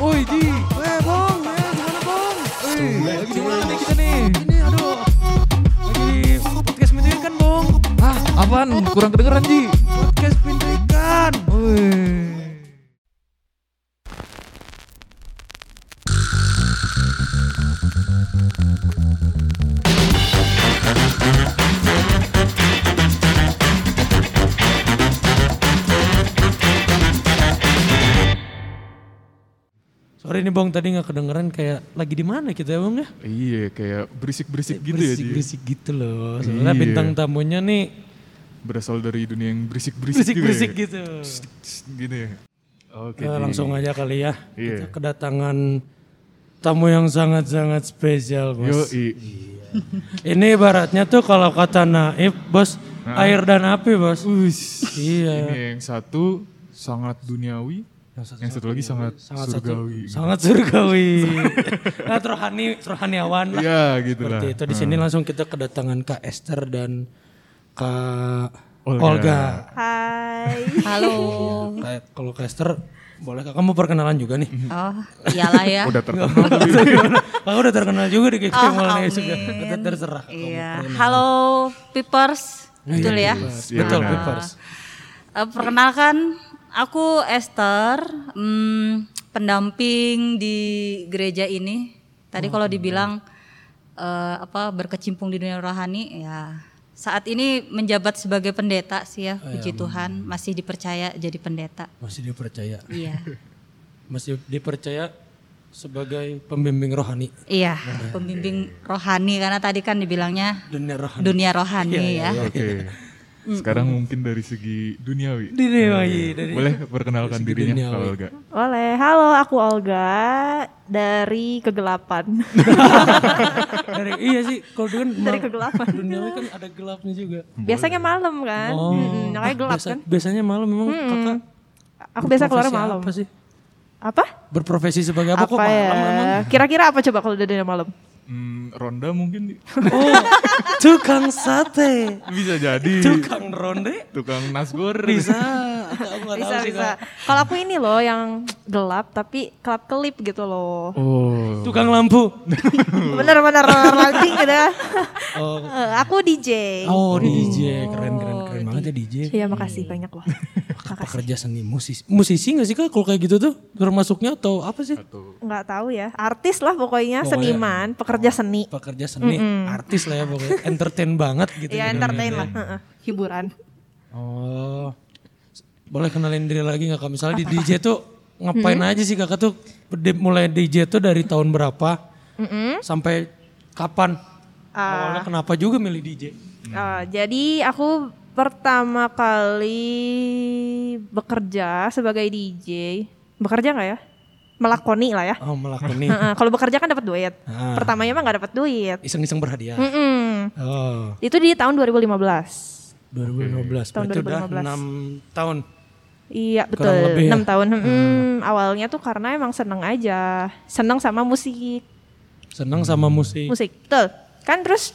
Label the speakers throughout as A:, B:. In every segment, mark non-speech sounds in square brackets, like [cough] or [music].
A: Woi Ji, eh bong, eh gimana bong? Eh, lagi di mana nih kita nih? Ini aduh, lagi di podcast pendidikan bong. Ah, apaan? Kurang kedengeran Ji. Podcast pendidikan. Woi. Sorry nih Bong, tadi nggak kedengeran kayak lagi di mana kita ya Bong ya?
B: Iya kayak berisik-berisik gitu ya Ji.
A: Berisik-berisik gitu loh. Soalnya
B: Iya.
A: bintang tamunya nih
B: Berasal dari dunia yang berisik-berisik juga
A: berisik-berisik
B: ya.
A: gitu.
B: Tss, Gitu ya. Oke Ji.
A: langsung aja kali ya.
B: Iya.
A: Kita kedatangan tamu yang sangat-sangat spesial, Bos.
B: Yoi.
A: Ini ibaratnya tuh kalau kata Naif, Bos, air dan api, Bos.
B: Ush.
A: Iya.
B: Ini yang satu sangat duniawi, yang satu, lagi sangat,
A: Sangat satu,
B: surgawi.
A: sangat surgawi. [laughs] nah, rohani, rohaniawan lah.
B: Iya gitu lah.
A: Seperti itu di sini langsung kita kedatangan Kak Esther dan Kak
B: Olga.
A: Olga.
C: Hai. [laughs]
D: Halo.
A: Kayak kalau Kak Esther boleh Kak kamu perkenalan juga nih.
D: Oh, iyalah ya.
B: Udah terkenal.
A: Kakak [laughs] udah terkenal juga di KK
D: Oh,
A: mulai juga. Kita terserah.
D: Iya. Halo, Pipers. Betul ya?
B: Iya,
A: Betul,
B: benar.
A: Pipers.
D: Eh, perkenalkan, aku Esther, hmm, pendamping di gereja ini. Tadi kalau dibilang eh, apa berkecimpung di dunia rohani, ya saat ini menjabat sebagai pendeta sih ya, puji Tuhan masih dipercaya jadi pendeta.
A: Masih dipercaya.
D: Iya, [laughs]
A: Masih dipercaya sebagai pembimbing rohani.
D: iya, pembimbing rohani karena tadi kan dibilangnya
A: Dunia rohani.
D: dunia rohani ya.
B: Oke. [laughs] Sekarang mungkin dari segi duniawi.
A: Dunia iya, dari
B: Boleh perkenalkan dirinya
A: duniawi.
B: kalau Olga.
C: Oleh, halo aku Olga dari kegelapan. [laughs]
A: dari iya sih kalau dulu kan
C: Dari kegelapan.
A: dunia kan ada gelapnya juga.
C: Biasanya malam kan,
A: Oh,
C: makanya gelap
A: biasa-
C: kan.
A: Biasanya malam memang kakak.
C: Aku biasa keluar malam.
A: Apa sih?
C: Apa?
A: Berprofesi sebagai apa, kok
C: Apa
A: malam emang?
C: ya? Kira-kira apa coba kalau udah malam?
B: Hmm, ronda mungkin Di.
A: Oh, tukang sate.
B: bisa jadi.
A: Tukang ronde
B: Tukang nasgor.
A: bisa.
C: Bisa bisa. Kalau aku ini loh yang gelap tapi kelap kelip gitu loh.
B: Oh.
A: Tukang lampu.
C: Bener-bener [laughs] lighting gitu ya.
A: Oh,
C: Eh, aku DJ.
A: oh DJ, keren keren keren banget ya DJ.
C: Iya makasih banyak loh. [laughs]
A: Pekerja seni musisi. Musisi nggak sih kak kalau kayak gitu tuh termasuknya atau apa sih?
B: Atau
C: Nggak tahu ya. Artis lah pokoknya,
A: Pokoknya.
C: seniman, pekerja seni.
A: Pekerja seni, artis lah ya pokoknya, [laughs] entertain banget gitu.
C: Iya
A: jadinya.
C: entertain lah, heeh. hiburan.
A: Oh, boleh kenalin diri lagi nggak kak? Misalnya di DJ tuh ngapain aja sih kakak tuh mulai DJ tuh dari tahun berapa sampai kapan? Awalnya kenapa juga milih DJ?
C: Uh, jadi aku pertama kali bekerja sebagai DJ, bekerja nggak ya? Melakoni lah ya.
A: Oh melakoni, [laughs]
C: Heeh, Kalau bekerja kan dapat duit.
A: Ah.
C: Pertamanya mah nggak dapat duit.
A: iseng-iseng berhadiah.
C: Mm-mm.
A: Oh,
C: Itu di tahun 2015.
A: 2015,
C: Tahun
A: berarti udah
C: 2015.
A: 6 tahun.
C: Iya betul,
A: Kurang lebih ya?
C: 6 tahun. Mm, Awalnya tuh karena emang seneng aja, seneng sama musik,
A: Senang sama musik.
C: musik, betul. Kan terus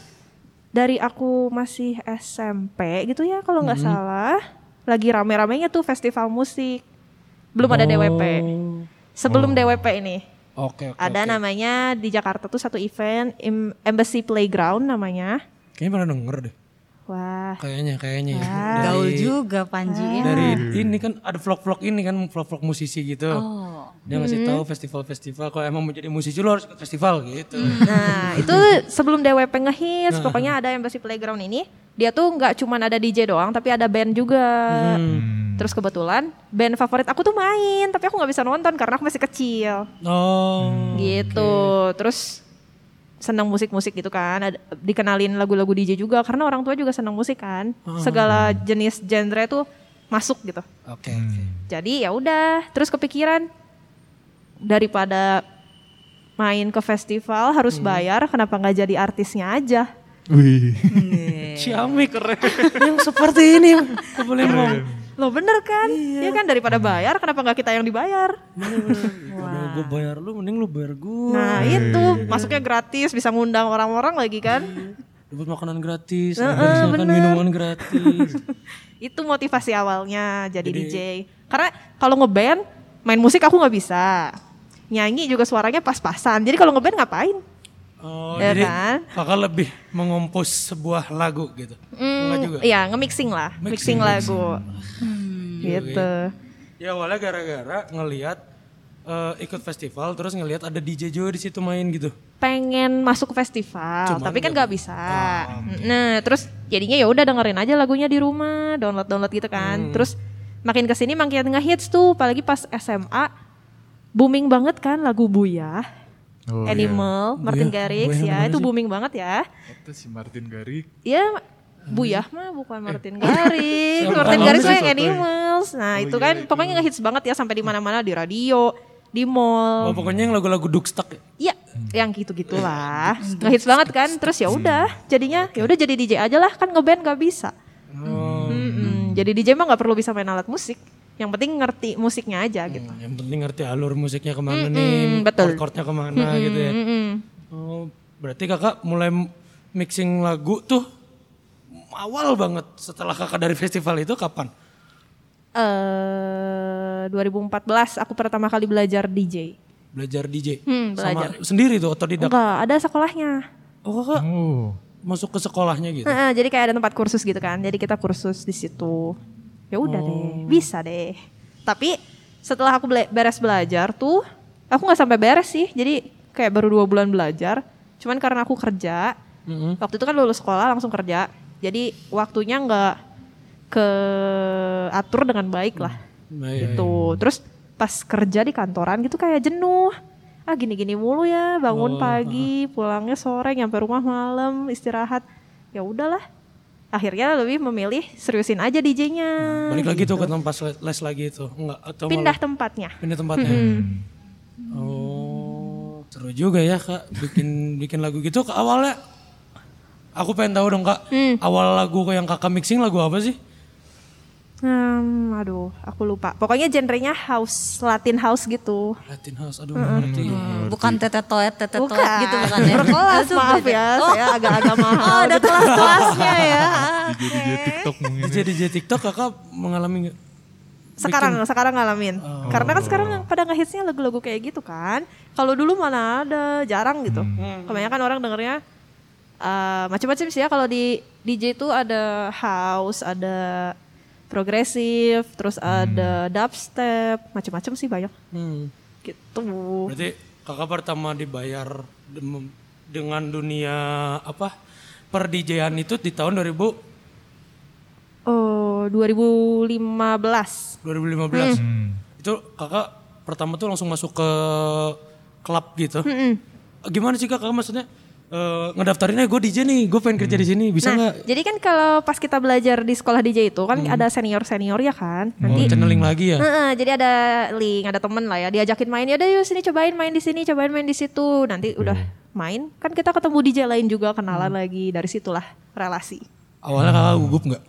C: dari aku masih SMP gitu ya kalau nggak salah, lagi rame-ramenya tuh festival musik. Belum ada DWP.
A: Oh.
C: Sebelum DWP ini
A: Oke, oke.
C: ada
A: oke.
C: namanya di Jakarta tuh satu event Em- Embassy Playground namanya.
A: Kayaknya pernah denger deh.
C: Wah,
A: Kayaknya, kayaknya ya.
D: Gaul
A: Dari,
D: juga Panji
A: dari ini kan ada vlog-vlog ini kan, vlog-vlog musisi gitu.
D: Oh.
A: Dia ngasih tahu festival-festival kalau emang mau jadi musisi lo harus ikut festival gitu.
C: Nah, itu sebelum DWP ngehits, pokoknya ada Embassy Playground ini. Dia tuh nggak cuman ada DJ doang, tapi ada band juga. Terus kebetulan band favorit aku tuh main, tapi aku nggak bisa nonton karena aku masih kecil.
A: Oh.
C: Gitu. Terus senang musik-musik gitu kan. Ada- dikenalin lagu-lagu DJ juga karena orang tua juga senang musik kan. Segala jenis genre tuh masuk gitu.
A: Oke, oke.
C: Jadi ya udah, terus kepikiran daripada main ke festival harus bayar, kenapa nggak jadi artisnya aja?
B: Wih.
A: Ciamik keren. yang seperti ini. Kau boleh ngomong.
C: Loh bener kan? Iya kan daripada bayar, kenapa nggak kita yang dibayar?
A: Udah gue bayar lu, mending lu bayar gue.
C: Nah itu masuknya gratis, bisa ngundang orang-orang lagi kan?
A: Dapat makanan gratis, makan minuman gratis. [laughs]
C: Itu motivasi awalnya jadi, DJ. Karena kalau ngeband, main musik aku nggak bisa. Nyanyi juga suaranya pas-pasan. Jadi kalau ngeband ngapain?
A: Oh,
C: Ya
A: jadi
C: kan?
A: kakak lebih mengompos sebuah lagu gitu. Enggak juga.
C: Iya, nge-mixing lah, mixing,
A: Mixing,
C: lagu. gitu.
A: Ya awalnya gara-gara ngelihat eh, ikut festival terus ngelihat ada DJ juga di situ main gitu.
C: Pengen masuk ke festival,
A: Cuman
C: tapi kan
A: nggak
C: nggak bisa. Nah, terus jadinya ya udah dengerin aja lagunya di rumah, download-download gitu kan. Terus makin ke sini makin ngehits tuh, apalagi pas SMA booming banget kan lagu Buya.
B: Oh, iya.
C: Animal, Martin
A: Buya,
C: Garrix
A: Buya
C: ya, itu
A: sih?
C: booming banget ya.
B: Itu si Martin Garrix.
C: Ya Buyah mah bukan Martin [laughs] Garrix.
A: Siapa?
C: Martin
A: Oh,
C: Garrix
A: itu
C: mah yang
B: satu.
C: Animals. Nah,
B: Oh,
C: itu
B: iya,
C: kan
B: itu.
C: pokoknya ngehits banget ya sampai di mana-mana di radio, di
A: Oh,
C: mall.
A: pokoknya yang lagu-lagu Dukestak ya.
C: Iya, yang gitu-gitulah. [laughs] ngehits banget kan. Terus ya udah, jadinya ya udah jadi DJ aja lah kan ngeband gak bisa.
A: Oh,
C: Mm-mm. Jadi DJ mah nggak perlu bisa main alat musik. Yang penting ngerti musiknya aja gitu.
A: yang penting ngerti alur musiknya ke mana
C: Mm-mm,
A: nih,
C: betul.
A: chord-chordnya ke mana gitu ya.
C: Mm-mm.
A: Oh, berarti kakak mulai mixing lagu tuh awal banget setelah kakak dari festival itu kapan?
C: Eh 2014 aku pertama kali belajar DJ.
A: Belajar DJ?
C: Hmm,
A: Sama
C: belajar.
A: sendiri tuh otodidak?
C: Enggak, ada sekolahnya.
A: Oh kakak
B: Oh.
A: masuk ke sekolahnya gitu?
C: Heeh, jadi kayak ada tempat kursus gitu kan. Jadi kita kursus di situ. Ya udah deh, bisa deh. Tapi setelah aku bela- beres belajar tuh, aku nggak sampai beres sih. Jadi kayak baru dua bulan belajar. Cuman karena aku kerja,
A: Mm-mm.
C: waktu itu kan lulus sekolah langsung kerja. Jadi waktunya nggak ke atur dengan baik lah.
A: Nah, iya,
C: gitu. Terus pas kerja di kantoran gitu kayak jenuh. Ah gini-gini mulu ya, bangun pagi, pulangnya sore, nyampe rumah malam, istirahat. Ya udahlah. Akhirnya lebih memilih seriusin aja DJ-nya.
A: Balik lagi tuh ke tempat les, lagi itu? Enggak atau
C: Pindah
A: malah
C: tempatnya.
A: pindah tempatnya? Oh, seru juga ya kak bikin bikin lagu gitu. Ke awalnya aku pengen tahu dong kak,
C: Hmm.
A: awal lagu yang kakak mixing lagu apa sih?
C: Hmm, aduh, aku lupa. Pokoknya genrenya house, Latin house gitu.
A: Latin House, aduh nggak ngerti.
D: Bukan tete toet, tete toet
C: Bukan.
D: gitu bukan ya?
C: Berkelas, maaf ya.
D: Oh,
C: Saya agak-agak [laughs] mahal.
D: oh, ada
C: gitu.
D: kelas-kelasnya ya. [laughs]
B: DJ DJ TikTok mungkin. ya.
A: DJ DJ TikTok kakak mengalami nggak?
C: Sekarang, sekarang ngalamin. Karena kan sekarang pada ngehitsnya lagu-lagu kayak gitu kan. Kalau dulu mana ada, jarang gitu. Kebanyakan orang dengernya eh, macam-macam sih ya. Kalau di DJ itu ada house, ada progresif, terus ada dubstep, macam-macam sih banyak.
A: Hmm.
C: Gitu.
A: Berarti kakak pertama dibayar dengan dunia apa per DJ-an itu di tahun 2000
C: Oh, 2015.
A: 2015.
B: Hmm.
A: Itu kakak pertama tuh langsung masuk ke klub gitu. Gimana sih kakak maksudnya? Eh, ngedaftarinnya gue DJ nih, gue pengen kerja di sini, bisa
C: Nah,
A: nggak?
C: jadi kan kalau pas kita belajar di sekolah DJ itu kan ada senior-senior ya kan.
A: Oh,
C: Nanti
A: channeling lagi ya?
C: Heeh, jadi ada link, ada temen lah ya, diajakin main ya udah yuk sini cobain main di sini, cobain main di situ. Nanti udah main, kan kita ketemu DJ lain juga kenalan lagi dari situlah relasi.
A: Awalnya kakak gugup nggak?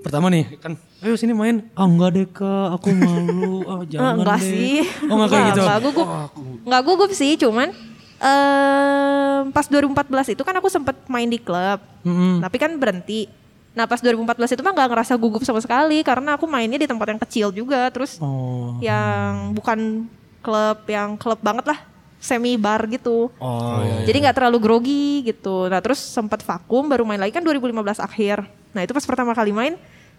A: Pertama nih kan, ayo sini main. Ah enggak deh kak, aku malu. Ah
C: Eh,
A: jangan
C: enggak
A: deh.
C: sih.
A: Oh enggak kayak gitu?
C: Enggak gugup. Enggak gugup sih, cuman em, pas 2014 itu kan aku sempet main di klub.
A: Mm-mm.
C: Tapi kan berhenti. Nah pas 2014 itu mah nggak ngerasa gugup sama sekali karena aku mainnya di tempat yang kecil juga terus
A: Oh.
C: yang bukan klub yang klub banget lah semi bar gitu.
A: Oh, iya.
C: Jadi nggak terlalu grogi gitu. Nah terus sempat vakum baru main lagi kan 2015 akhir. Nah itu pas pertama kali main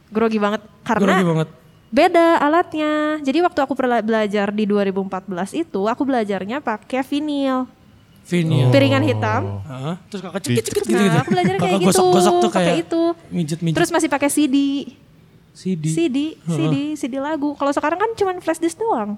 C: grogi banget karena
A: Grogi banget.
C: beda alatnya. Jadi waktu aku belajar di 2014 itu aku belajarnya pakai vinil,
A: Vinyl.
C: piringan hitam.
A: Hah? Terus kakak cekit-cekit gitu gitu.
C: Nah aku belajar kayak gitu,
A: gosok-gosok tuh kayak
C: itu.
A: mijet-mijet
C: Terus masih pakai CD,
A: CD.
C: CD, CD, CD lagu. Kalau sekarang kan cuma flash disk doang.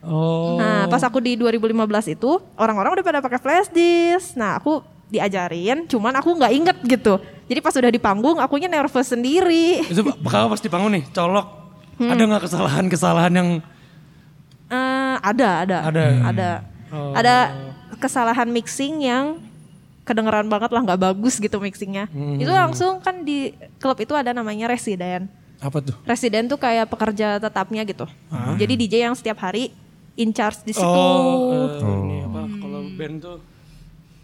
A: Oh.
C: Nah, pas aku di 2015 itu orang-orang udah pada pakai flash disk. Nah, aku diajarin, cuman aku nggak inget gitu. Jadi pas udah di panggung, akunya nervous sendiri.
A: Itu [laughs] kakak pas dibangun nih, colok.
C: Hmm.
A: Ada nggak kesalahan-kesalahan yang
C: Eh, ada, ada,
A: Ada.
C: ada,
A: Oh.
C: ada kesalahan mixing yang kedengeran banget lah nggak bagus gitu mixingnya.
A: Hmm.
C: Itu langsung kan di klub itu ada namanya residen.
A: apa tuh?
C: Residen tuh kayak pekerja tetapnya gitu. Jadi DJ yang setiap hari in charge di situ
A: Oh, eh, ini apa? Kalau band tuh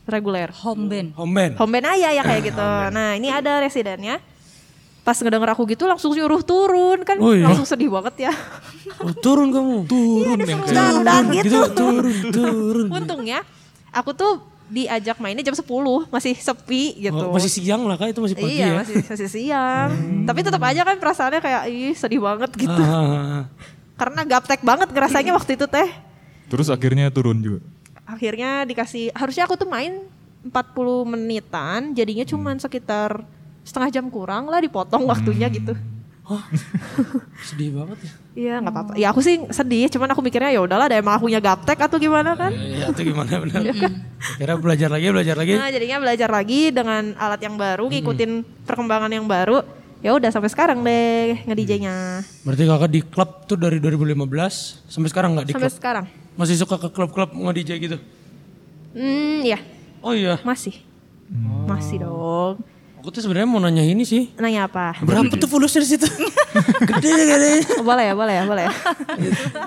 C: reguler.
D: Home band.
A: home band.
C: Home band aja ya kayak gitu. Nah ini ada residennya. pas ngedenger aku gitu langsung nyuruh turun kan
A: Oh iya?
C: langsung sedih banget ya.
A: Oh, turun kamu.
B: Turun yang kayak
C: Dandan gitu.
A: Gitu turun, turun.
C: Untungnya aku tuh diajak mainnya jam 10 masih sepi gitu.
A: Oh, masih siang lah kak itu masih pagi
C: iya,
A: ya.
C: masih, masih siang. Tapi tetap aja kan perasaannya kayak ih sedih banget gitu.
A: Ah, ah, ah.
C: Karena gaptek banget ngerasanya waktu itu teh.
B: Terus akhirnya turun juga.
C: Akhirnya dikasih harusnya aku tuh main 40 menitan, jadinya cuman sekitar setengah jam kurang lah dipotong waktunya gitu. [laughs]
A: Sedih banget ya.
C: Iya nggak apa-apa. Ya aku sih sedih, cuman aku mikirnya ya udahlah, ada emang akunya gaptek atau gimana kan?
A: Iya itu gimana benar. Kira belajar lagi, belajar lagi.
C: Nah jadinya belajar lagi dengan alat yang baru, ngikutin perkembangan yang baru. Ya udah sampai sekarang deh nge-DJ-nya.
A: Berarti kakak di klub tuh dari 2015 sampai sekarang nggak di
C: Sampai
A: klub?
C: sekarang.
A: Masih suka ke klub-klub nge-DJ gitu?
C: Hmm, ya
A: Oh iya.
C: masih. Masih dong.
A: Aku tuh sebenarnya mau nanya ini sih.
C: Nanya apa?
A: Berapa tuh followersnya di situ? [laughs] gede gede.
C: Oh, boleh ya, boleh ya, boleh ya.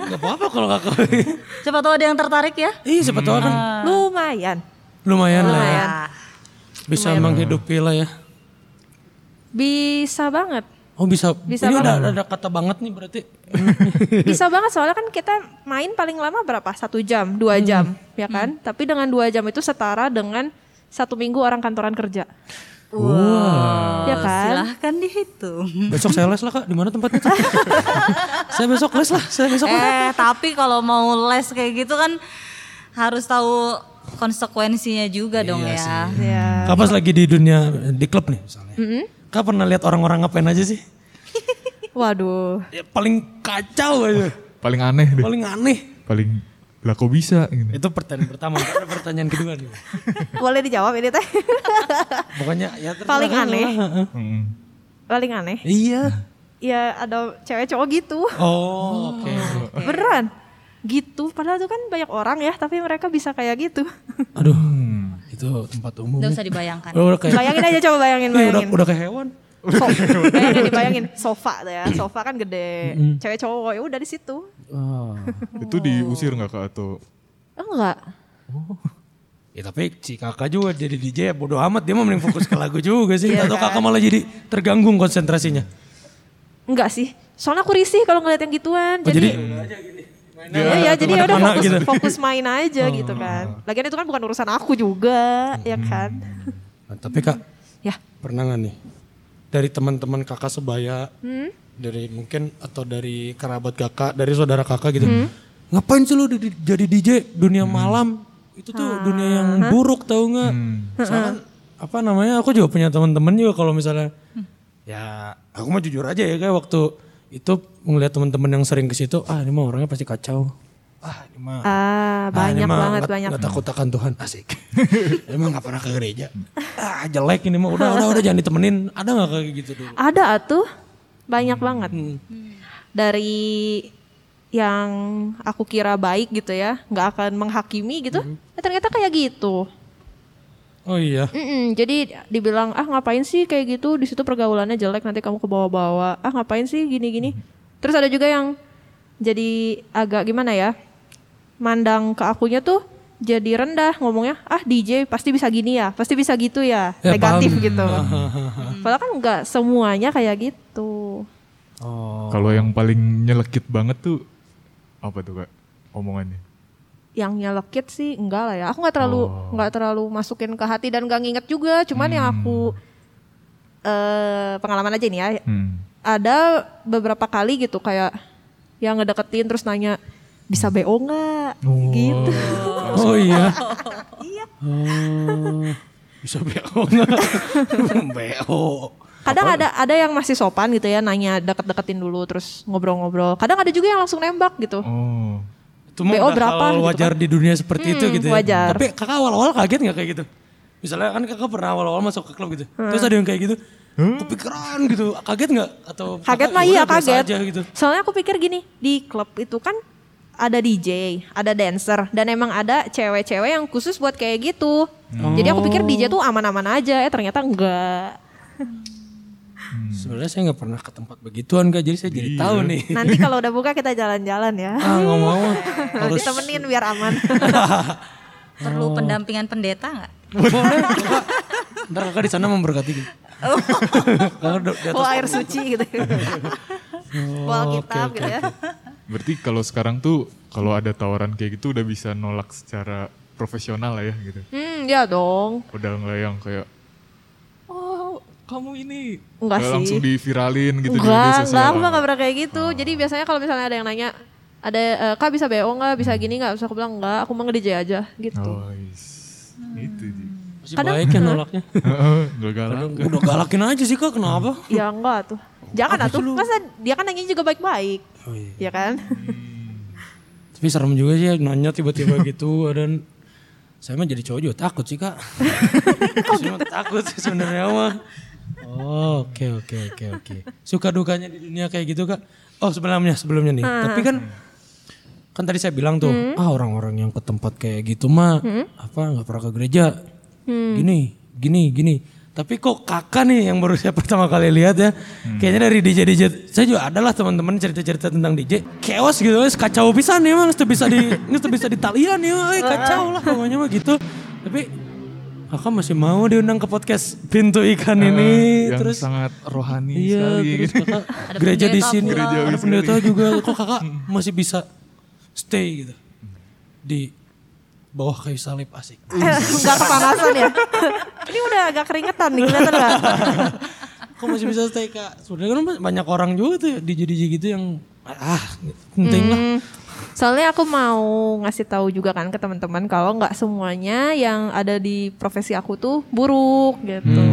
A: Gak apa-apa kalau kakak.
D: Coba tahu ada yang tertarik ya?
A: Iya siapa tahu kan.
C: Lumayan.
A: Lumayan, lah ya.
C: Lumayan.
A: Bisa menghidupi lah ya.
C: Bisa banget.
A: Oh bisa.
C: Bisa
A: ini
C: banget.
A: udah ada kata banget nih berarti. [laughs]
C: Bisa banget soalnya kan kita main paling lama berapa? Satu jam, dua jam, ya kan? Tapi dengan dua jam itu setara dengan satu minggu orang kantoran kerja.
A: Wah.
C: Ya kan?
D: Silahkan dihitung.
A: Besok saya les lah kak. Di mana tempatnya tuh? [laughs] saya besok les lah. Saya besok les.
D: eh tapi kalau mau les kayak gitu kan harus tahu konsekuensinya juga dong ya.
C: Ya.
A: Kak pas lagi di dunia di klub nih misalnya. Kak pernah lihat orang-orang ngapain aja sih?
C: Waduh.
A: Ya, paling kacau aja.
B: Paling aneh deh.
A: Paling aneh.
B: Paling lah kok bisa gitu.
A: Itu pertanyaan pertama. Pertanyaan kedua nih. [laughs]
C: Boleh dijawab ini teh?
A: Pokoknya ya
C: Paling
A: kan,
C: aneh.
A: lah, heeh.
B: Mm.
C: Paling aneh.
A: Iya.
C: Ya ada cewek cowok gitu.
A: Oh, oke.
C: Beneran. Gitu. Padahal tuh kan banyak orang ya, tapi mereka bisa kayak gitu.
A: Aduh.
B: Hmm.
A: Itu tempat umum.
D: Udah usah dibayangkan.
A: Udah, udah kayak
C: bayangin aja coba bayangin,
A: udah,
C: bayangin.
A: udah kayak hewan.
C: So, bayangin, [laughs] dibayangin. Sofa tuh ya. [clears throat] Sofa kan gede. Cewek cowok ya udah di situ.
A: Oh. [laughs]
B: Itu diusir nggak kak atau
C: Enggak.
A: Ya tapi si kakak juga jadi DJ ya bodo amat dia mau mending fokus ke lagu juga sih.
C: Iya
A: Atau
C: kan?
A: kakak malah jadi terganggu konsentrasinya.
C: Enggak sih. Soalnya aku risih kalau ngeliat yang gituan.
A: Oh, jadi
C: jadi Iya, ya, jadi ya udah fokus,
A: gitu.
C: fokus main aja gitu kan. Lagian itu kan bukan urusan aku juga, ya kan.
A: Nah, tapi kak
C: Ya,
A: pernah nggak nih dari teman-teman kakak sebaya,
C: Hmm?
A: dari mungkin atau dari kerabat kakak, dari saudara kakak gitu,
C: Hmm?
A: ngapain sih lu di- jadi DJ dunia malam? Itu tuh dunia yang buruk tau nggak? Soalnya kan, apa namanya? Aku juga punya teman-teman juga kalau misalnya, ya aku mau jujur aja ya kayak waktu itu ngeliat teman-teman yang sering ke situ, ah ini mah orangnya pasti kacau. Ah ini mah
C: ah,
A: Ah,
C: banyak
A: mah
C: banget banyak.
A: nggak takut akan Tuhan asik. [laughs] Emang nggak pernah ke gereja. Ah jelek ini mah udah udah udah jangan ditemenin. Ada nggak kayak gitu dulu?
C: Ada atuh, banyak banget.
A: Hmm.
C: Dari yang aku kira baik gitu ya, nggak akan menghakimi gitu, eh, ternyata kayak gitu.
A: Oh iya.
C: Mm-mm, jadi dibilang ah ngapain sih kayak gitu di situ pergaulannya jelek nanti kamu ke bawah-bawah ah ngapain sih gini-gini terus ada juga yang jadi agak gimana ya mandang ke akunya tuh jadi rendah ngomongnya ah DJ pasti bisa gini ya pasti bisa gitu ya,
A: Ya,
C: negatif
A: paham.
C: gitu [laughs] padahal kan nggak semuanya kayak gitu
A: Oh.
B: kalau yang paling nyelekit banget tuh apa tuh kak omongannya?
C: yang nyelekit sih enggak lah ya aku nggak terlalu nggak terlalu masukin ke hati dan gak nginget juga cuman yang aku eh pengalaman aja nih ya
B: Hmm.
C: ada beberapa kali gitu kayak yang ngedeketin terus nanya bisa BO nggak gitu
A: Oh iya. [laughs] iya. Oh. Bisa BO nggak? [laughs] BO.
C: kadang ada ada yang masih sopan gitu ya nanya deket-deketin dulu terus ngobrol-ngobrol kadang ada juga yang langsung nembak gitu
B: Oh.
A: Itu
C: BO berapa gitu
A: wajar di dunia seperti itu
C: Hmm,
A: gitu ya.
C: wajar.
A: Tapi kakak awal-awal kaget nggak kayak gitu? Misalnya kan kakak pernah awal-awal masuk ke klub gitu. Terus ada yang kayak gitu. Kepikiran gitu. Kaget nggak? Atau
C: kaget
A: "Ya
C: iya kaget
A: aja gitu.
C: soalnya aku pikir gini di klub itu kan ada DJ ada dancer dan emang ada cewek-cewek yang khusus buat kayak gitu jadi aku pikir DJ tuh aman-aman aja eh ternyata enggak
A: Sebenarnya saya nggak pernah ke tempat begituan kak, jadi saya jadi tahu nih.
C: nanti kalau udah buka kita jalan-jalan ya
A: Ah nggak [laughs] mau, harus
C: ditemenin biar aman [laughs]
D: Perlu pendampingan pendeta nggak?
A: boleh. Ntar kakak di sana memberkati gitu. Di atas
C: Bawa air suci gitu. [laughs] Bawa kitab gitu ya.
B: Berarti kalau sekarang tuh kalau ada tawaran kayak gitu udah bisa nolak secara profesional lah ya gitu.
C: Hmm, ya dong.
B: Udah nggak yang kayak oh kamu ini
C: Enggak
B: Nggak
C: sih.
B: langsung diviralin gitu di media
C: Enggak,
B: sosial.
C: enggak, aku mah gak pernah kayak gitu. Jadi biasanya kalau misalnya ada yang nanya, ada eh, kak bisa BO nggak, bisa gini nggak? Terus aku bilang enggak, aku mau nge-DJ aja gitu.
B: Oh, is. Gitu. Ji.
A: Masih baik ya nolaknya. [laughs]
B: Heeh, Nggak galak.
A: Udah galakin aja sih kak, kenapa?
C: Ya enggak tuh. Jangan atuh, masa dia kan nanya juga baik-baik.
A: Oh iya.
C: Ya kan?
A: Tapi serem juga sih nanya tiba-tiba [laughs] gitu dan saya mah jadi cowok juga takut sih kak. [laughs] saya mah takut sih sebenarnya mah. Oh, oke oke oke oke. Suka dukanya di dunia kayak gitu kak. Oh sebelumnya sebelumnya nih. Tapi kan kan tadi saya bilang tuh ah orang-orang yang ke tempat kayak gitu mah apa nggak pernah ke gereja. Gini gini gini. Tapi kok kakak nih yang baru saya pertama kali lihat ya. Kayaknya dari DJ DJ saya juga ada lah teman-teman cerita-cerita tentang DJ. Chaos gitu, wes kacau pisan ya emang. Itu bisa di [laughs] itu bisa di talian ya, eh, kacau lah pokoknya mah gitu. Tapi kakak masih mau diundang ke podcast Pintu Ikan ini.
B: yang
A: terus
B: sangat rohani
A: Iya,
B: sekali.
A: terus kakak [laughs] gereja di sini,
D: pula.
A: ada pendeta juga. Kok kakak [laughs] masih bisa stay gitu di bawah kayu salib asik. [laughs]
C: Enggak kepanasan ya. [laughs] Ini udah agak keringetan nih, kelihatan enggak? [laughs]
A: Kok masih bisa stay kak? Sebenarnya kan banyak orang juga tuh ya, DJ gitu yang ah penting lah.
C: Hmm, Soalnya aku mau ngasih tahu juga kan ke teman-teman kalau nggak semuanya yang ada di profesi aku tuh buruk gitu.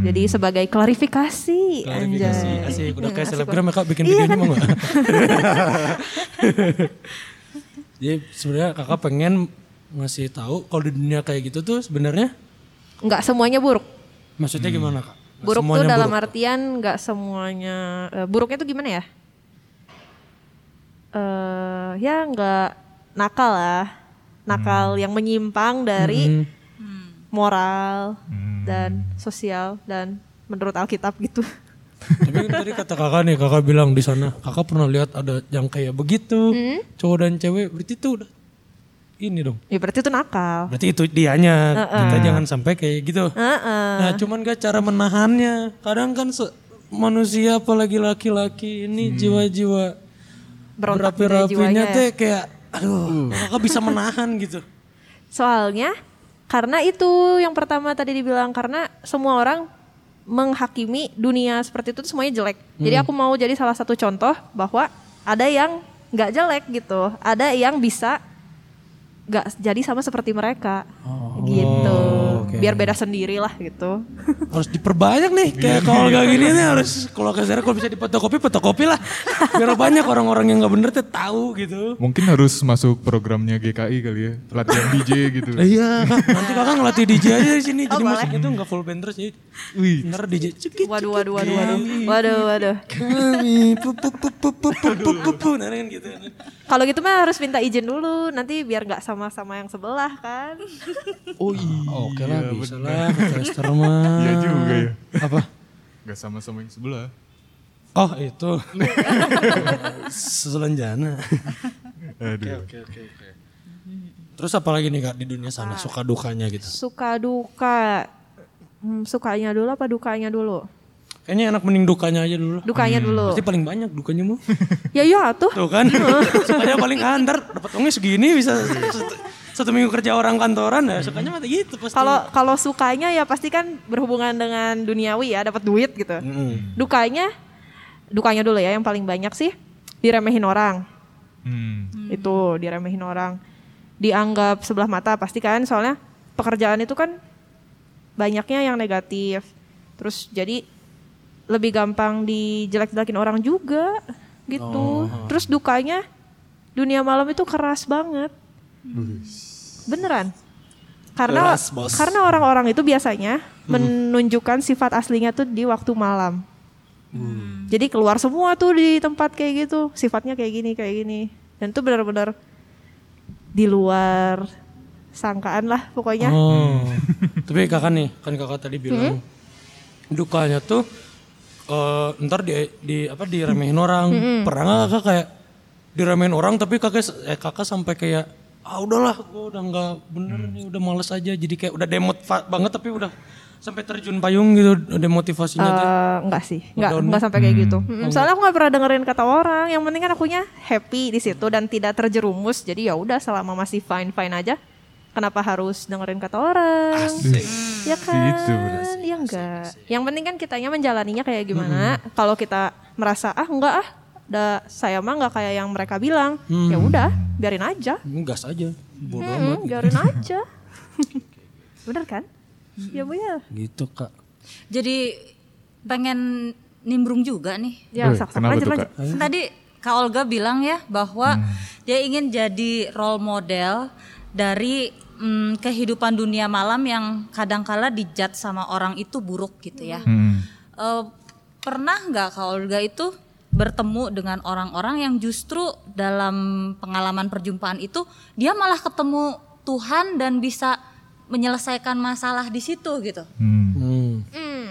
C: Jadi sebagai klarifikasi,
A: Klarifikasi
C: anjay.
A: asik. Udah kayak
C: Hmm, asik
A: selebgram ya kak bikin videonya mau nggak? Jadi sebenarnya kakak pengen ngasih tahu kalau di dunia kayak gitu tuh sebenarnya
C: Nggak semuanya buruk.
A: maksudnya gimana kak? Nggak
C: Buruk tuh dalam
A: buruk.
C: artian nggak semuanya eh, buruknya tuh gimana ya? eh ya nggak nakal lah, nakal yang menyimpang dari
A: Hmm.
C: moral dan sosial dan menurut Alkitab gitu. [laughs]
A: Tapi kan tadi kata kakak nih, kakak bilang di sana, kakak pernah lihat ada yang kayak begitu, cowok dan cewek, berarti itu udah ini dong.
C: Ya berarti itu nakal.
A: Berarti itu dianya, kita jangan sampai kayak gitu.
C: Heeh.
A: Nah cuman gak cara menahannya, kadang kan manusia apalagi laki-laki ini jiwa-jiwa
C: Berontak gitu ya
A: berapi-rapinya
C: jiwanya
A: teh kayak, aduh, kakak bisa menahan gitu.
C: Soalnya karena itu yang pertama tadi dibilang karena semua orang menghakimi dunia seperti itu semuanya jelek. Jadi aku mau jadi salah satu contoh bahwa ada yang nggak jelek gitu, ada yang bisa nggak jadi sama seperti mereka gitu.
A: oke.
C: Biar beda sendiri lah gitu.
A: Harus diperbanyak nih, kayak kalau gak gini nih harus, kalau kasarnya kalau bisa dipotokopi, fotokopi lah. Biar banyak orang-orang yang gak bener tuh tahu gitu.
B: Mungkin harus masuk programnya GKI kali ya, latihan DJ gitu.
A: Iya, nanti kakak ngelatih DJ aja di sini. Jadi
C: boleh.
A: musiknya tuh nggak full band terus ya.
B: Wih,
A: Ntar DJ cekit
C: Waduh waduh waduh waduh. Waduh waduh.
A: kami pu pu pu pu pu pu pu pu pu nah kan gitu.
C: Kalau gitu mah harus minta izin dulu, nanti biar nggak sama-sama yang sebelah kan. [laughs]
B: oh iya.
A: Oke lah bisa lah kata Esther mah.
B: Iya juga ya.
A: Apa?
B: Gak sama-sama yang sebelah.
A: Oh itu. Selanjana.
B: Aduh.
A: Oke oke oke. Terus apa lagi nih kak di dunia sana suka dukanya gitu?
C: Suka duka. Hmm, sukanya dulu apa dukanya dulu?
A: Kayaknya enak mending dukanya aja dulu.
C: Dukanya dulu.
A: Pasti paling banyak dukanya mah. [laughs]
C: Ya iya tuh.
A: Tuh kan. [laughs] Sukanya paling antar dapat uangnya segini bisa satu, satu minggu kerja orang kantoran ya sukanya mah gitu pasti.
C: Kalau kalau sukanya ya pasti kan berhubungan dengan duniawi ya, dapat duit gitu.
A: Mm.
C: Dukanya dukanya dulu ya yang paling banyak sih diremehin orang.
B: Hmm.
C: Itu diremehin orang. Dianggap sebelah mata pasti kan soalnya pekerjaan itu kan banyaknya yang negatif. Terus jadi lebih gampang dijelek-jelekin orang juga gitu. Terus dukanya dunia malam itu keras banget. Beneran. Karena
A: Keras, bos.
C: karena orang-orang itu biasanya menunjukkan sifat aslinya tuh di waktu malam. Jadi keluar semua tuh di tempat kayak gitu, sifatnya kayak gini kayak gini. Dan itu benar-benar di luar sangkaan lah pokoknya.
A: Oh. Tapi kakak nih, kan kakak tadi bilang dukanya tuh eh ntar di, di apa diremehin orang. Pernah nggak kakak kayak diremehin orang tapi kakak eh, kakak sampai kayak ah udahlah gue udah nggak bener nih udah males aja jadi kayak udah demot banget tapi udah sampai terjun payung gitu ada motivasinya tuh.
C: Eh, enggak sih, enggak enggak sampai kayak gitu. Mm, soalnya aku nggak pernah dengerin kata orang. Yang penting kan akunya happy di situ dan tidak terjerumus. Jadi ya udah selama masih fine fine aja. Kenapa harus dengerin kata orang? Ya kan?
B: Gitu.
C: Ya enggak. Yang penting kan kitanya menjalaninya kayak gimana. Kalau kita merasa ah enggak ah, da, saya mah nggak kayak yang mereka bilang. Ya udah, biarin aja.
A: Gas aja. Bodoh
C: Hmm,
A: amat.
C: biarin [laughs] aja. Bener kan? Ya bu ya.
A: Gitu kak.
D: Jadi pengen nimbrung juga nih.
C: Ya,
B: Eh,
C: sak-sak
B: kenapa
C: lanjut
B: tuh,
C: lanjut.
D: Kan Tadi Kak Olga bilang ya bahwa dia ingin jadi role model dari mm, kehidupan dunia malam yang kadangkala dijat sama orang itu buruk gitu ya.
B: Hmm.
D: Eh, pernah nggak Kak Olga itu bertemu dengan orang-orang yang justru dalam pengalaman perjumpaan itu dia malah ketemu Tuhan dan bisa menyelesaikan masalah di situ gitu.
B: Hmm.
A: Hmm.
C: Hmm.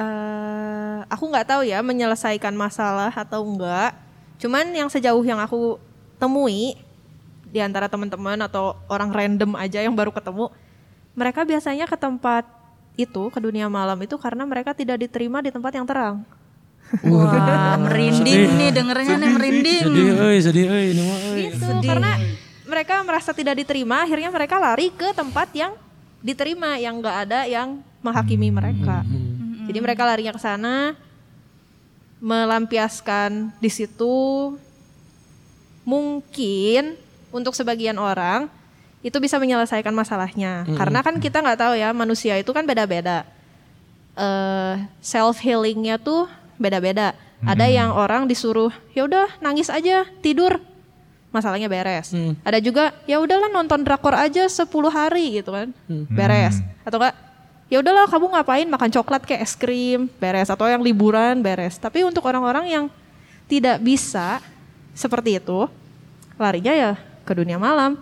C: Eh, aku nggak tahu ya menyelesaikan masalah atau enggak. Cuman yang sejauh yang aku temui di antara teman-teman atau orang random aja yang baru ketemu, mereka biasanya ke tempat itu ke dunia malam itu karena mereka tidak diterima di tempat yang terang.
D: Wah, [laughs] merinding nih dengernya nih merinding.
A: Sedih, euy, sedih, euy, ini mah. euy.
C: Gitu, karena mereka merasa tidak diterima, akhirnya mereka lari ke tempat yang diterima, yang nggak ada yang menghakimi mereka. Jadi mereka larinya ke sana, melampiaskan di situ. Mungkin untuk sebagian orang itu bisa menyelesaikan masalahnya, karena kan kita nggak tahu ya manusia itu kan beda-beda. Eh self healingnya tuh beda-beda. Ada yang orang disuruh ya udah nangis aja tidur masalahnya beres.
A: Hmm.
C: Ada juga ya udahlah nonton drakor aja 10 hari gitu kan. Beres. Atau enggak ya udahlah kamu ngapain makan coklat kayak es krim beres atau yang liburan beres. Tapi untuk orang-orang yang tidak bisa seperti itu larinya ya ke dunia malam.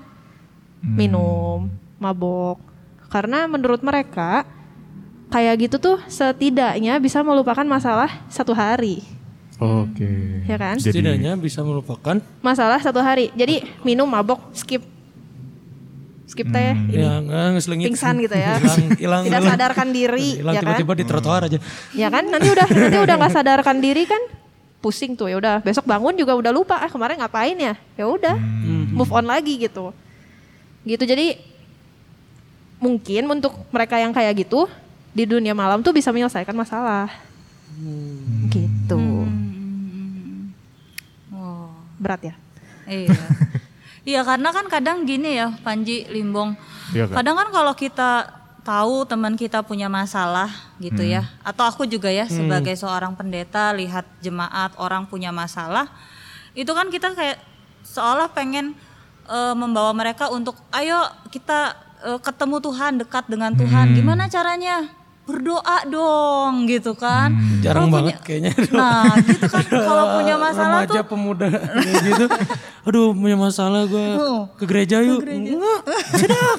C: Minum, mabok. Karena menurut mereka kayak gitu tuh setidaknya bisa melupakan masalah satu hari.
B: Oke.
C: Ya kan?
B: Jadi
A: Setidaknya bisa melupakan
C: Masalah satu hari. Jadi minum, mabok, skip skip teh, ini
A: ya nggak ngeselingit.
C: pingsan gitu ya.
A: Hilang,
C: Tidak sadarkan diri,
A: Hilang
C: ya kan?
A: tiba-tiba di trotoar aja.
C: Ya kan? Nanti udah nanti udah nggak sadarkan diri kan? Pusing tuh ya udah. Besok bangun juga udah lupa. Ah kemarin ngapain ya? Ya udah, move on lagi gitu. Gitu jadi mungkin untuk mereka yang kayak gitu di dunia malam tuh bisa menyelesaikan masalah. Gitu.
D: Oh,
C: Berat ya?
D: iya. [laughs] Iya karena kan kadang gini ya Panji Limbong.
B: Iya, Kak.
D: Kadang kan kalau kita tahu teman kita punya masalah gitu ya. Atau aku juga ya sebagai seorang pendeta lihat jemaat orang punya masalah. Itu kan kita kayak seolah pengen eh, membawa mereka untuk ayo kita eh, ketemu Tuhan, dekat dengan Tuhan. Gimana caranya? Berdoa dong gitu kan.
A: Jarang
D: Kalau
A: banget
D: punya-
A: kayaknya.
D: Nah, gitu kan [laughs] kalau punya masalah
A: Remaja
D: tuh
A: pemuda gitu. Aduh punya masalah gue [laughs] ke gereja yuk.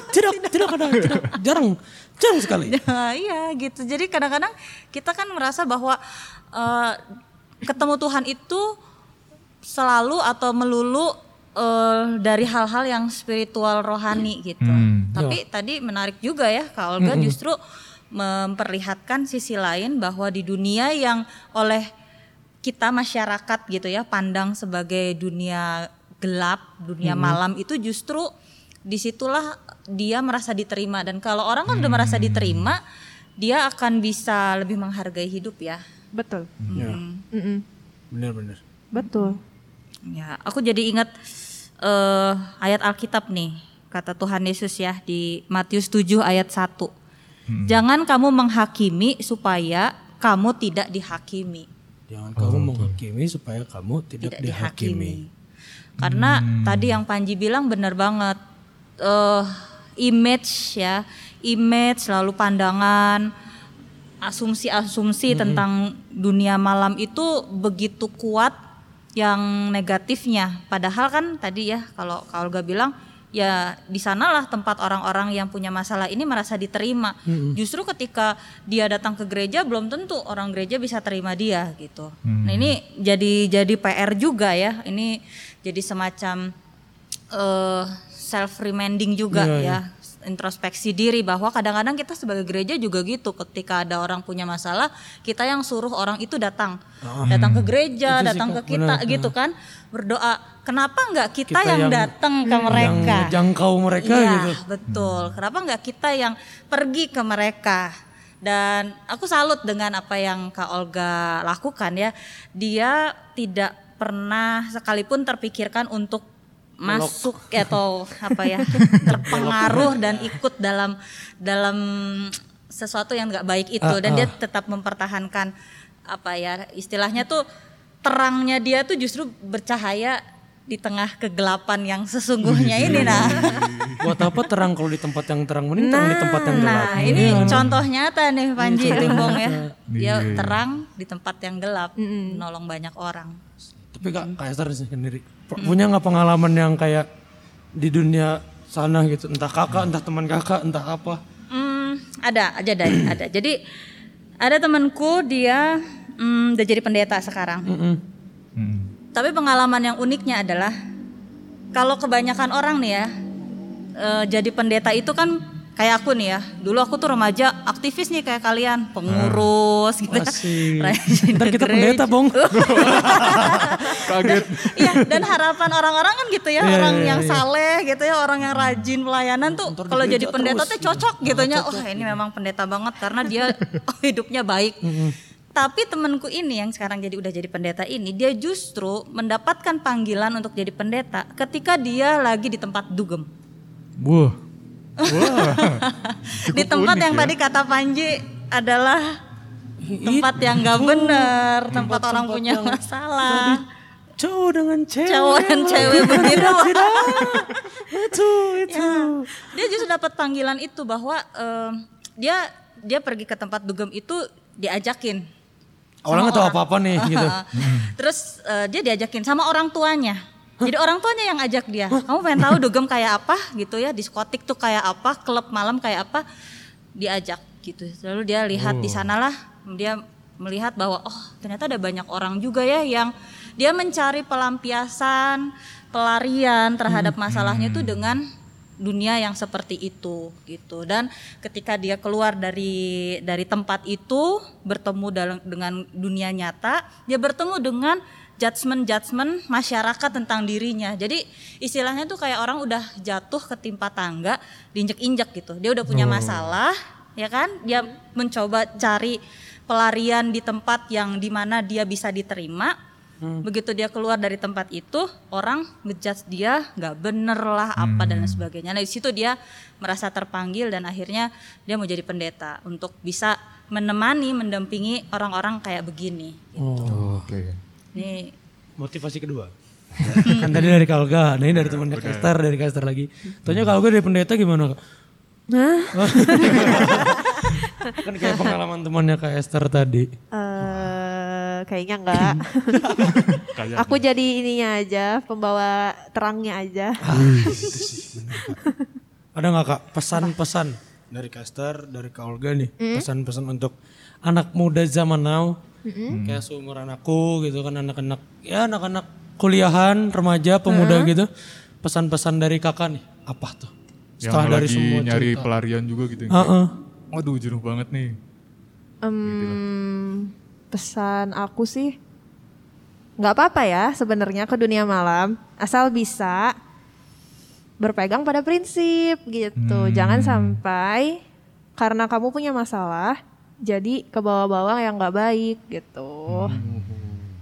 A: Tidak, tidak ada, tidak. Jarang, jarang sekali. [laughs]
D: Nah, iya gitu. Jadi kadang-kadang kita kan merasa bahwa eh, ketemu Tuhan itu selalu atau melulu eh, dari hal-hal yang spiritual rohani gitu.
B: Hmm.
D: Tapi tadi menarik juga ya Kak Olga justru memperlihatkan sisi lain bahwa di dunia yang oleh kita masyarakat gitu ya pandang sebagai dunia gelap, dunia malam itu justru di situlah dia merasa diterima dan kalau orang kan udah merasa diterima dia akan bisa lebih menghargai hidup ya.
C: Betul.
A: Ya,
C: Mm-mm.
A: benar-benar.
C: Betul.
D: Ya, aku jadi ingat eh, ayat Alkitab nih kata Tuhan Yesus ya di Matius 7 ayat 1. Jangan kamu menghakimi supaya kamu tidak dihakimi.
A: Jangan kamu menghakimi supaya kamu tidak,
D: tidak
A: dihakimi.
D: dihakimi. Karena tadi yang Panji bilang benar banget. eh image ya, image lalu pandangan, asumsi-asumsi tentang dunia malam itu begitu kuat yang negatifnya. Padahal kan tadi ya kalau kalau Olga bilang ya di sanalah tempat orang-orang yang punya masalah ini merasa diterima. Justru ketika dia datang ke gereja belum tentu orang gereja bisa terima dia gitu. Nah ini jadi jadi PR juga ya. Ini jadi semacam eh, self reminding juga
A: Iya,
D: ya introspeksi diri bahwa kadang-kadang kita sebagai gereja juga gitu ketika ada orang punya masalah kita yang suruh orang itu datang datang ke gereja
A: Itu sih,
D: datang ke kita
A: benar.
D: gitu kan berdoa kenapa nggak kita,
A: Kita
D: yang,
A: yang-
D: datang ke
A: Yang
D: mereka
A: jangkau mereka
D: Iya,
A: gitu.
D: betul. Kenapa nggak kita yang pergi ke mereka? Dan aku salut dengan apa yang Kak Olga lakukan ya. Dia tidak pernah sekalipun terpikirkan untuk masuk atau apa ya [laughs] terpengaruh dan ikut dalam dalam sesuatu yang nggak baik itu
A: Ah,
D: dan dia
A: ah.
D: tetap mempertahankan apa ya istilahnya tuh terangnya dia tuh justru bercahaya di tengah kegelapan yang sesungguhnya ini nah
A: Buat apa terang kalau di tempat yang terang mending terang di tempat yang gelap.
D: Nah, ini contoh nyata nih Panji Limbong ya. Dia
B: Iya.
D: terang di tempat yang gelap, menolong banyak orang.
A: Tapi Kak, Kak Esther sendiri pu- punya nggak pengalaman yang kayak di dunia sana gitu, entah kakak, entah teman kakak, entah apa.
D: Hmm, ada, aja ada, [clears throat] ada. Jadi ada temanku dia hmm, udah jadi pendeta sekarang.
B: Hmm.
D: Tapi pengalaman yang uniknya adalah kalau kebanyakan orang nih ya eh, jadi pendeta itu kan kayak aku nih ya. Dulu aku tuh remaja aktivis nih kayak kalian, pengurus gitu. ya.
A: Asik. [laughs]
D: Rajin
A: Ntar kita pendeta, Bong. [laughs]
B: Kaget.
D: Iya, dan harapan orang-orang kan gitu ya,
A: Iya,
D: orang
A: iya,
D: yang
A: iya.
D: saleh gitu ya, orang yang rajin pelayanan tuh kalau jadi pendeta
A: terus,
D: tuh cocok gitu ya. Oh, ini memang pendeta banget karena dia [laughs] hidupnya baik. Tapi temanku ini yang sekarang jadi udah jadi pendeta ini, dia justru mendapatkan panggilan untuk jadi pendeta ketika dia lagi di tempat dugem.
B: Wah. Wah.
D: di tempat
B: unik
D: yang
B: ya.
D: tadi kata Panji adalah tempat yang gak bener, tempat orang
A: tempat
D: punya
A: yang
D: masalah.
A: Cowok dengan cewek.
D: Cowok dan cewek begitu.
A: itu, itu.
D: Ya, dia justru dapat panggilan itu bahwa em, dia dia pergi ke tempat dugem itu diajakin.
A: Awalnya nggak tahu apa-apa nih [laughs] gitu.
D: Terus eh, dia diajakin sama orang tuanya. Jadi orang tuanya yang ajak dia. Kamu pengen tahu dugem kayak apa? gitu ya, diskotik tuh kayak apa, klub malam kayak apa, diajak gitu. Lalu dia lihat di sanalah dia melihat bahwa oh ternyata ada banyak orang juga ya yang dia mencari pelampiasan, pelarian terhadap masalahnya itu dengan dunia yang seperti itu gitu. Dan ketika dia keluar dari dari tempat itu bertemu dalam dengan dunia nyata dia bertemu dengan judgement judgement masyarakat tentang dirinya jadi istilahnya tuh kayak orang udah jatuh ketimpa tangga diinjek-injek gitu dia udah punya masalah ya kan dia mencoba cari pelarian di tempat yang di mana dia bisa diterima Begitu dia keluar dari tempat itu, orang ngejudge dia nggak bener lah apa dan lain sebagainya. Nah di situ dia merasa terpanggil dan akhirnya dia mau jadi pendeta untuk bisa menemani, mendampingi orang-orang kayak begini.
A: Oh.
B: Oke.
D: Ini
A: Motivasi kedua. [laughs] kan tadi dari Kalga, nah ini dari temannya Kester, dari Kester lagi. Tanya Kalga dari pendeta gimana kak?
C: Nah, [laughs]
A: Kan kayak pengalaman temannya Kak Esther tadi.
C: eh kayaknya enggak. [laughs]
B: Kayak
C: Aku jadi ininya aja, pembawa terangnya aja.
A: Ada nggak kak pesan-pesan dari Kester, dari Kak Olga nih, pesan-pesan untuk anak muda zaman now, kayak seumuran aku gitu kan anak-anak, ya anak-anak kuliahan, remaja, pemuda gitu, pesan-pesan dari kakak nih, apa tuh?
B: yang
A: Setelah dari
B: lagi
A: semua
B: nyari
A: cerita.
B: pelarian juga gitu.
A: Heeh.
B: Waduh jenuh banget nih.
C: Em, pesan aku sih nggak apa-apa ya sebenarnya ke dunia malam asal bisa berpegang pada prinsip gitu jangan sampai karena kamu punya masalah jadi ke bawah-bawah yang nggak baik gitu.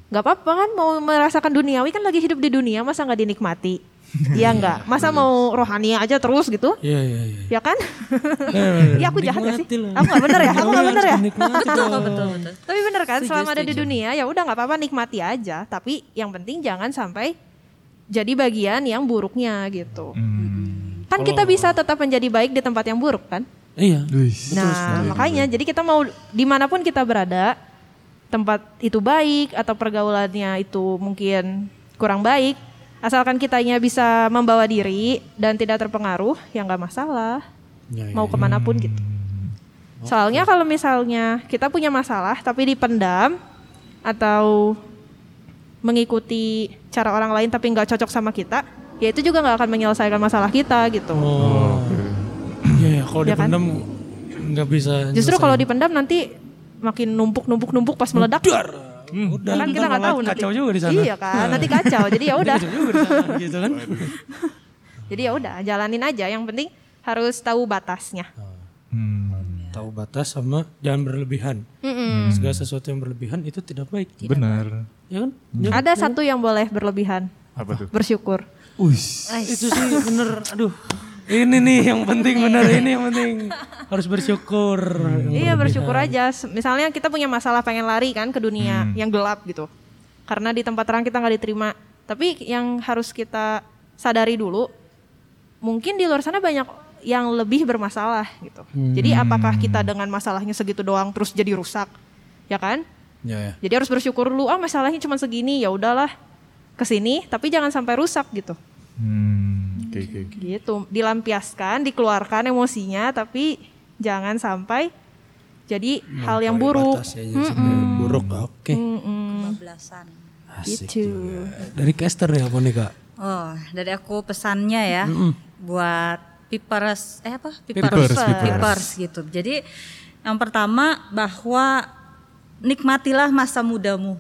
C: Nggak apa-apa kan mau merasakan duniawi kan lagi hidup di dunia masa nggak dinikmati? [laughs] Iya nggak? Masa mau rohani aja terus gitu?
A: Iya iya iya.
C: ya kan?
A: Eh, [laughs]
C: ya aku jahat gak sih? Aku nggak bener ya? Aku nggak bener ya? [laughs]
D: betul betul betul.
C: tapi bener kan, selama ada di dunia ya udah nggak apa-apa nikmati aja. Tapi yang penting jangan sampai jadi bagian yang buruknya gitu.
B: Hmm.
C: Kan kita bisa tetap menjadi baik di tempat yang buruk kan.
A: Iya.
C: Nah makanya jadi kita mau di mana pun kita berada, tempat itu baik atau pergaulannya itu mungkin kurang baik, asalkan kitanya bisa membawa diri dan tidak terpengaruh, ya nggak masalah.
A: Ya, ya.
C: Mau ke mana pun gitu. Soalnya kalau misalnya kita punya masalah tapi dipendam atau mengikuti cara orang lain tapi nggak cocok sama kita, ya itu juga nggak akan menyelesaikan masalah kita gitu.
A: Oh. Iya, ya, kalau
C: Ya kan?
A: dipendam nggak bisa.
C: Justru kalau dipendam nanti makin numpuk numpuk numpuk pas meledak.
A: Dar. Udah,
C: kan kita nggak tahu nanti.
A: kacau juga di sana.
C: Iya kan, nanti kacau. Jadi ya udah.
A: Kacau juga di sana [laughs] gitu kan.
C: Jadi ya udah, jalanin aja. Yang penting harus tahu batasnya.
B: Hmm.
A: Tahu batas sama jangan berlebihan.
C: Mm-mm.
A: Segala sesuatu yang berlebihan itu tidak baik.
B: Benar.
A: Ya kan? Ya.
C: Ada satu yang boleh berlebihan,
B: Apa tuh?
C: bersyukur.
B: Uish.
A: Itu sih bener. Aduh. Ini nih [laughs] yang penting bener ini yang penting harus bersyukur.
C: Iya bersyukur aja. Misalnya kita punya masalah pengen lari kan ke dunia yang gelap gitu. Karena di tempat terang kita nggak diterima. Tapi yang harus kita sadari dulu, mungkin di luar sana banyak yang lebih bermasalah gitu. Jadi apakah kita dengan masalahnya segitu doang terus jadi rusak, ya kan?
A: Ya, ya.
C: Jadi harus bersyukur dulu. Ah masalahnya cuma segini, ya udahlah ke sini. Tapi jangan sampai rusak gitu.
B: Hmm. Oke oke. oke.
C: Gitu. Dilampiaskan, dikeluarkan emosinya, tapi jangan sampai jadi hal yang buruk.
A: Ya, jadi sampai buruk. Oke.
C: Mm-mm.
D: Belasan.
A: Asik
C: Gitu.
A: juga. Dari caster ya apa nih kak?
D: Oh, dari aku pesannya ya buat pipers eh apa?
B: Pipers, pipers.
D: Pipers gitu. Jadi yang pertama bahwa nikmatilah masa mudamu.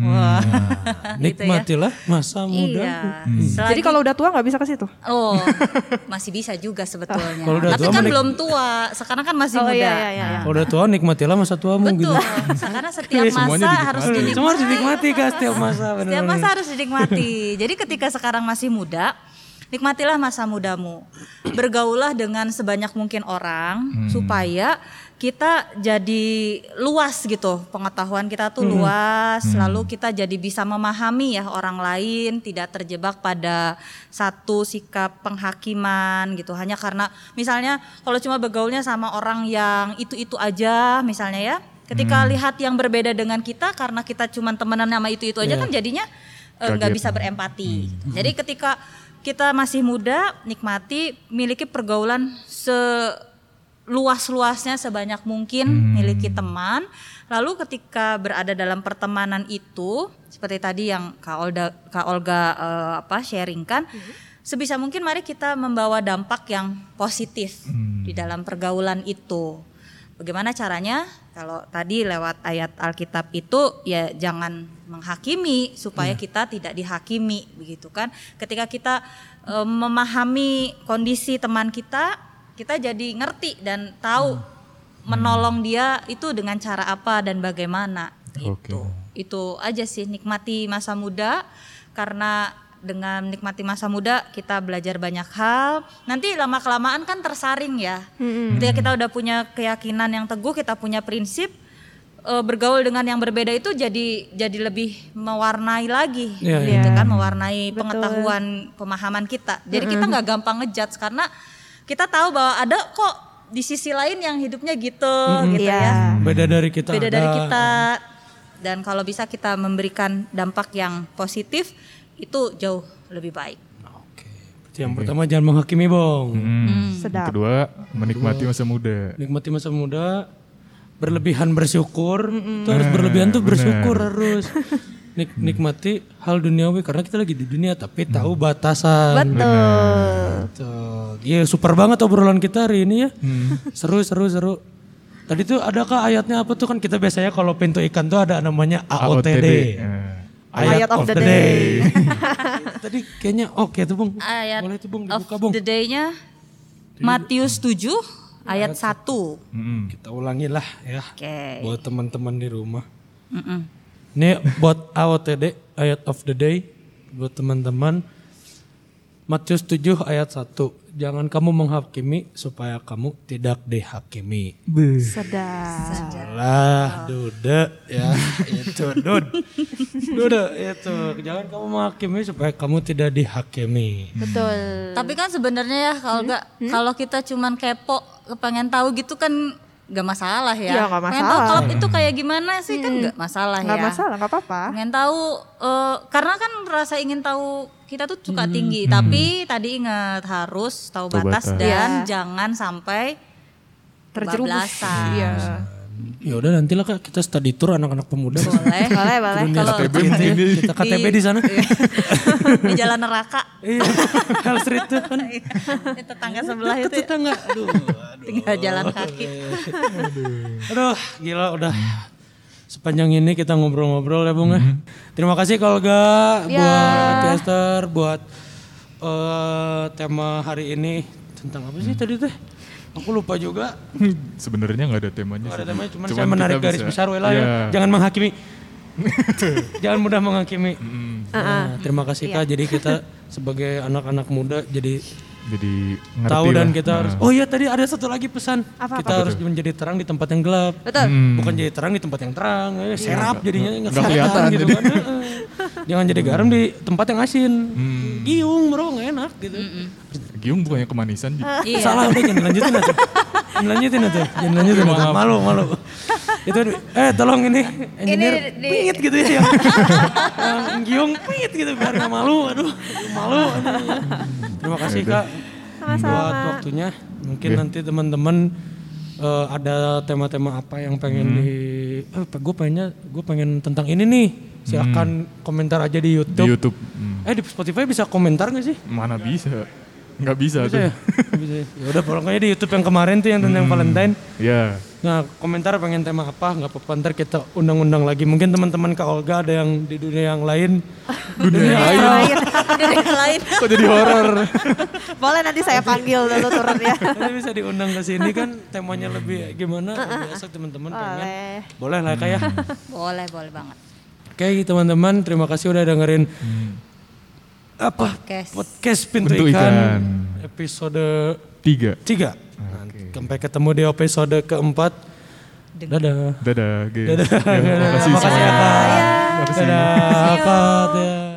D: Wah. [laughs] Gitu ya.
A: Nikmatilah masa muda.
D: Iya.
C: Jadi
D: Selagi-
C: kalau udah tua nggak bisa ke situ?
D: Oh, [laughs] masih bisa juga sebetulnya.
A: Kalau udah
D: Tapi
A: tua
D: kan
A: menik-
D: belum tua, sekarang kan masih
C: Oh,
D: muda.
C: iya, iya, iya, iya.
A: Kalau udah tua nikmatilah masa tuamu gitu. [laughs]
D: Betul. Karena setiap
B: Iya, semuanya
D: masa
B: dinikmati.
D: harus dinikmati.
A: Semua harus dinikmati kak setiap masa.
D: Setiap
A: bener-bener.
D: masa harus dinikmati. Jadi ketika sekarang masih muda, nikmatilah masa mudamu. Bergaulah dengan sebanyak mungkin orang supaya kita jadi luas gitu. Pengetahuan kita tuh luas, lalu kita jadi bisa memahami ya orang lain, tidak terjebak pada satu sikap penghakiman gitu. Hanya karena misalnya kalau cuma bergaulnya sama orang yang itu-itu aja misalnya ya. Ketika lihat yang berbeda dengan kita karena kita cuma temenan sama itu-itu aja kan jadinya eh, nggak
B: Kaget.
D: bisa berempati. Jadi ketika kita masih muda, nikmati, miliki pergaulan seluas-luasnya sebanyak mungkin, miliki teman. Lalu ketika berada dalam pertemanan itu, seperti tadi yang Kak Olga, Kak Olga eh, apa sharingkan, sebisa mungkin mari kita membawa dampak yang positif di dalam pergaulan itu. Bagaimana caranya? Kalau tadi lewat ayat Alkitab itu ya jangan menghakimi supaya kita tidak dihakimi begitu kan. Ketika kita eh, memahami kondisi teman kita, kita jadi ngerti dan tahu menolong dia itu dengan cara apa dan bagaimana gitu. Itu aja sih nikmati masa muda karena dengan nikmati masa muda kita belajar banyak hal. Nanti lama kelamaan kan tersaring ya. Ketika kita udah punya keyakinan yang teguh, kita punya prinsip eh, bergaul dengan yang berbeda itu jadi jadi lebih mewarnai lagi,
A: Iya,
D: gitu
C: iya.
D: kan, mewarnai pengetahuan, pemahaman kita. Jadi kita nggak gampang ngejudge karena kita tahu bahwa ada kok di sisi lain yang hidupnya gitu, gitu
C: Iya.
D: ya
A: Beda dari kita.
D: beda
A: ada.
D: dari kita dan kalau bisa kita memberikan dampak yang positif itu jauh lebih baik.
A: Oke. Yang pertama jangan menghakimi bong.
B: Hmm.
C: Sedap.
B: Kedua, menikmati masa muda.
A: Nikmati masa muda. Berlebihan bersyukur. Itu harus berlebihan tuh bersyukur harus. Nik- nikmati hal duniawi karena kita lagi di dunia tapi tahu batasan.
C: Betul.
A: Tuh. Iya super banget obrolan kita hari ini ya. Seru seru seru. Tadi tuh adakah ayatnya apa tuh kan kita biasanya kalau pintu ikan tuh ada namanya AOTD.
B: Eh,
C: Ayat of the day. [laughs]
A: Tadi kayaknya oke tuh Bung.
D: Ayat
A: Boleh tuh Bung
D: of
A: dibuka Bung.
D: the day-nya Matius 7 ayat 1. Oke.
B: mm-mm.
A: Kita ulangi lah ya buat teman-teman di rumah. Ini buat AOTD ayat of the day buat teman-teman. Matius 7 ayat 1. Jangan kamu menghakimi supaya kamu tidak dihakimi.
C: Sedap.
A: Salah, duda ya [laughs] itu dud. Duda itu. Jangan kamu menghakimi supaya kamu tidak dihakimi.
C: Betul.
D: Tapi kan sebenarnya ya kalau nggak kalau kita cuman kepo pengen tahu gitu kan nggak masalah ya.
C: Iya, nggak
D: Pengen tahu
C: masalah.
D: klub itu kayak gimana sih kan nggak masalah
C: Nggak
D: ya.
C: masalah, nggak apa-apa.
D: Pengen tahu eh, karena kan rasa ingin tahu kita tuh suka tinggi, tapi tadi ingat harus tahu
B: Tahu
D: batas
B: batas.
D: dan
C: Iya.
D: jangan sampai
C: Terjerumus. Iya.
A: Ya udah nantilah kak kita study tour anak-anak pemuda.
D: Boleh,
C: Boleh, boleh.
D: Kalau
A: KTP mungkin kita KTP di sana. [laughs]
D: di jalan neraka,
A: Iya, Hell Street tuh kan.
D: di tetangga sebelah itu ya,
A: Tetangga, aduh. [laughs]
D: tinggal jalan kaki.
A: Aduh, gila udah sepanjang ini kita ngobrol-ngobrol ya Bung ya. Terima kasih Kolga buat Chester, buat eh, tema hari ini tentang apa sih tadi teh? Aku lupa juga. [laughs]
B: Sebenarnya nggak ada temanya.
A: Gak ada temanya, cuman,
B: Cuman
A: saya menarik garis
B: bisa-
A: besar lah ya.
B: Iya.
A: Jangan menghakimi. [laughs] Jangan mudah menghakimi. Nah, terima kasih Kak. Jadi kita sebagai anak-anak muda jadi
B: Jadi ngerti
A: tahu dan
B: lah.
A: kita harus
B: Nah,
A: oh iya tadi ada satu lagi pesan.
C: Apa,
A: kita harus menjadi terang di tempat yang gelap.
C: Betul.
A: bukan jadi terang di tempat yang terang eh, serap jadinya nggak kelihatan
B: kelihatan
A: gitu
B: jadi.
A: kan. Jangan jadi garam di tempat yang asin. Giung bro nggak enak gitu.
B: Giung bukannya kemanisan.
D: Iya.
A: salah udah jangan lanjutin aja. Jangan lanjutin aja. Jangan lanjutin aja. malu malu. Itu eh tolong ini engineer
C: di-
A: pingit gitu ya. Yang, yang giung pingit gitu biar nggak malu. Aduh malu aduh. Terima kasih kak. Buat waktunya. Mungkin nanti teman-teman eh, ada tema-tema apa yang pengen di eh, gue pengennya gue pengen tentang ini nih. Silakan komentar aja di
B: Di
A: YouTube
B: YouTube. Hmm.
A: eh di Spotify bisa komentar nggak sih?
B: Mana bisa? Nggak bisa,
A: bisa
B: tuh.
A: ya bisa ya Ya udah pokoknya di YouTube yang kemarin tuh yang tentang Valentine
B: Ya.
A: Nah, komentar pengen tema apa, nggak apa-apa ntar kita undang-undang lagi. Mungkin teman-teman Kak Olga ada yang di dunia yang lain. [laughs]
B: Dunia lain.
C: Lain. [laughs]
D: Dari yang lain.
B: Kok jadi horor? [laughs]
C: Boleh nanti saya panggil dulu turun ya.
A: Nanti bisa diundang ke sini kan temanya lebih gimana? Lebih asik teman-teman pengen.
C: Boleh.
A: Boleh lah Kak ya.
D: Boleh, boleh banget.
A: Oke teman-teman, terima kasih udah dengerin apa
D: Podcast.
A: podcast Pintu,
B: Pintu
A: Ikan,
B: Ikan.
A: episode
B: Tiga.
A: 3. Sampai ketemu di episode keempat. Dadah.
B: Dadah, Ge.
A: Dadah.
B: Ya, makasih
A: Makasih ya
B: semuanya.
A: Kak.
B: Makasih.
A: Dadah. Dadah.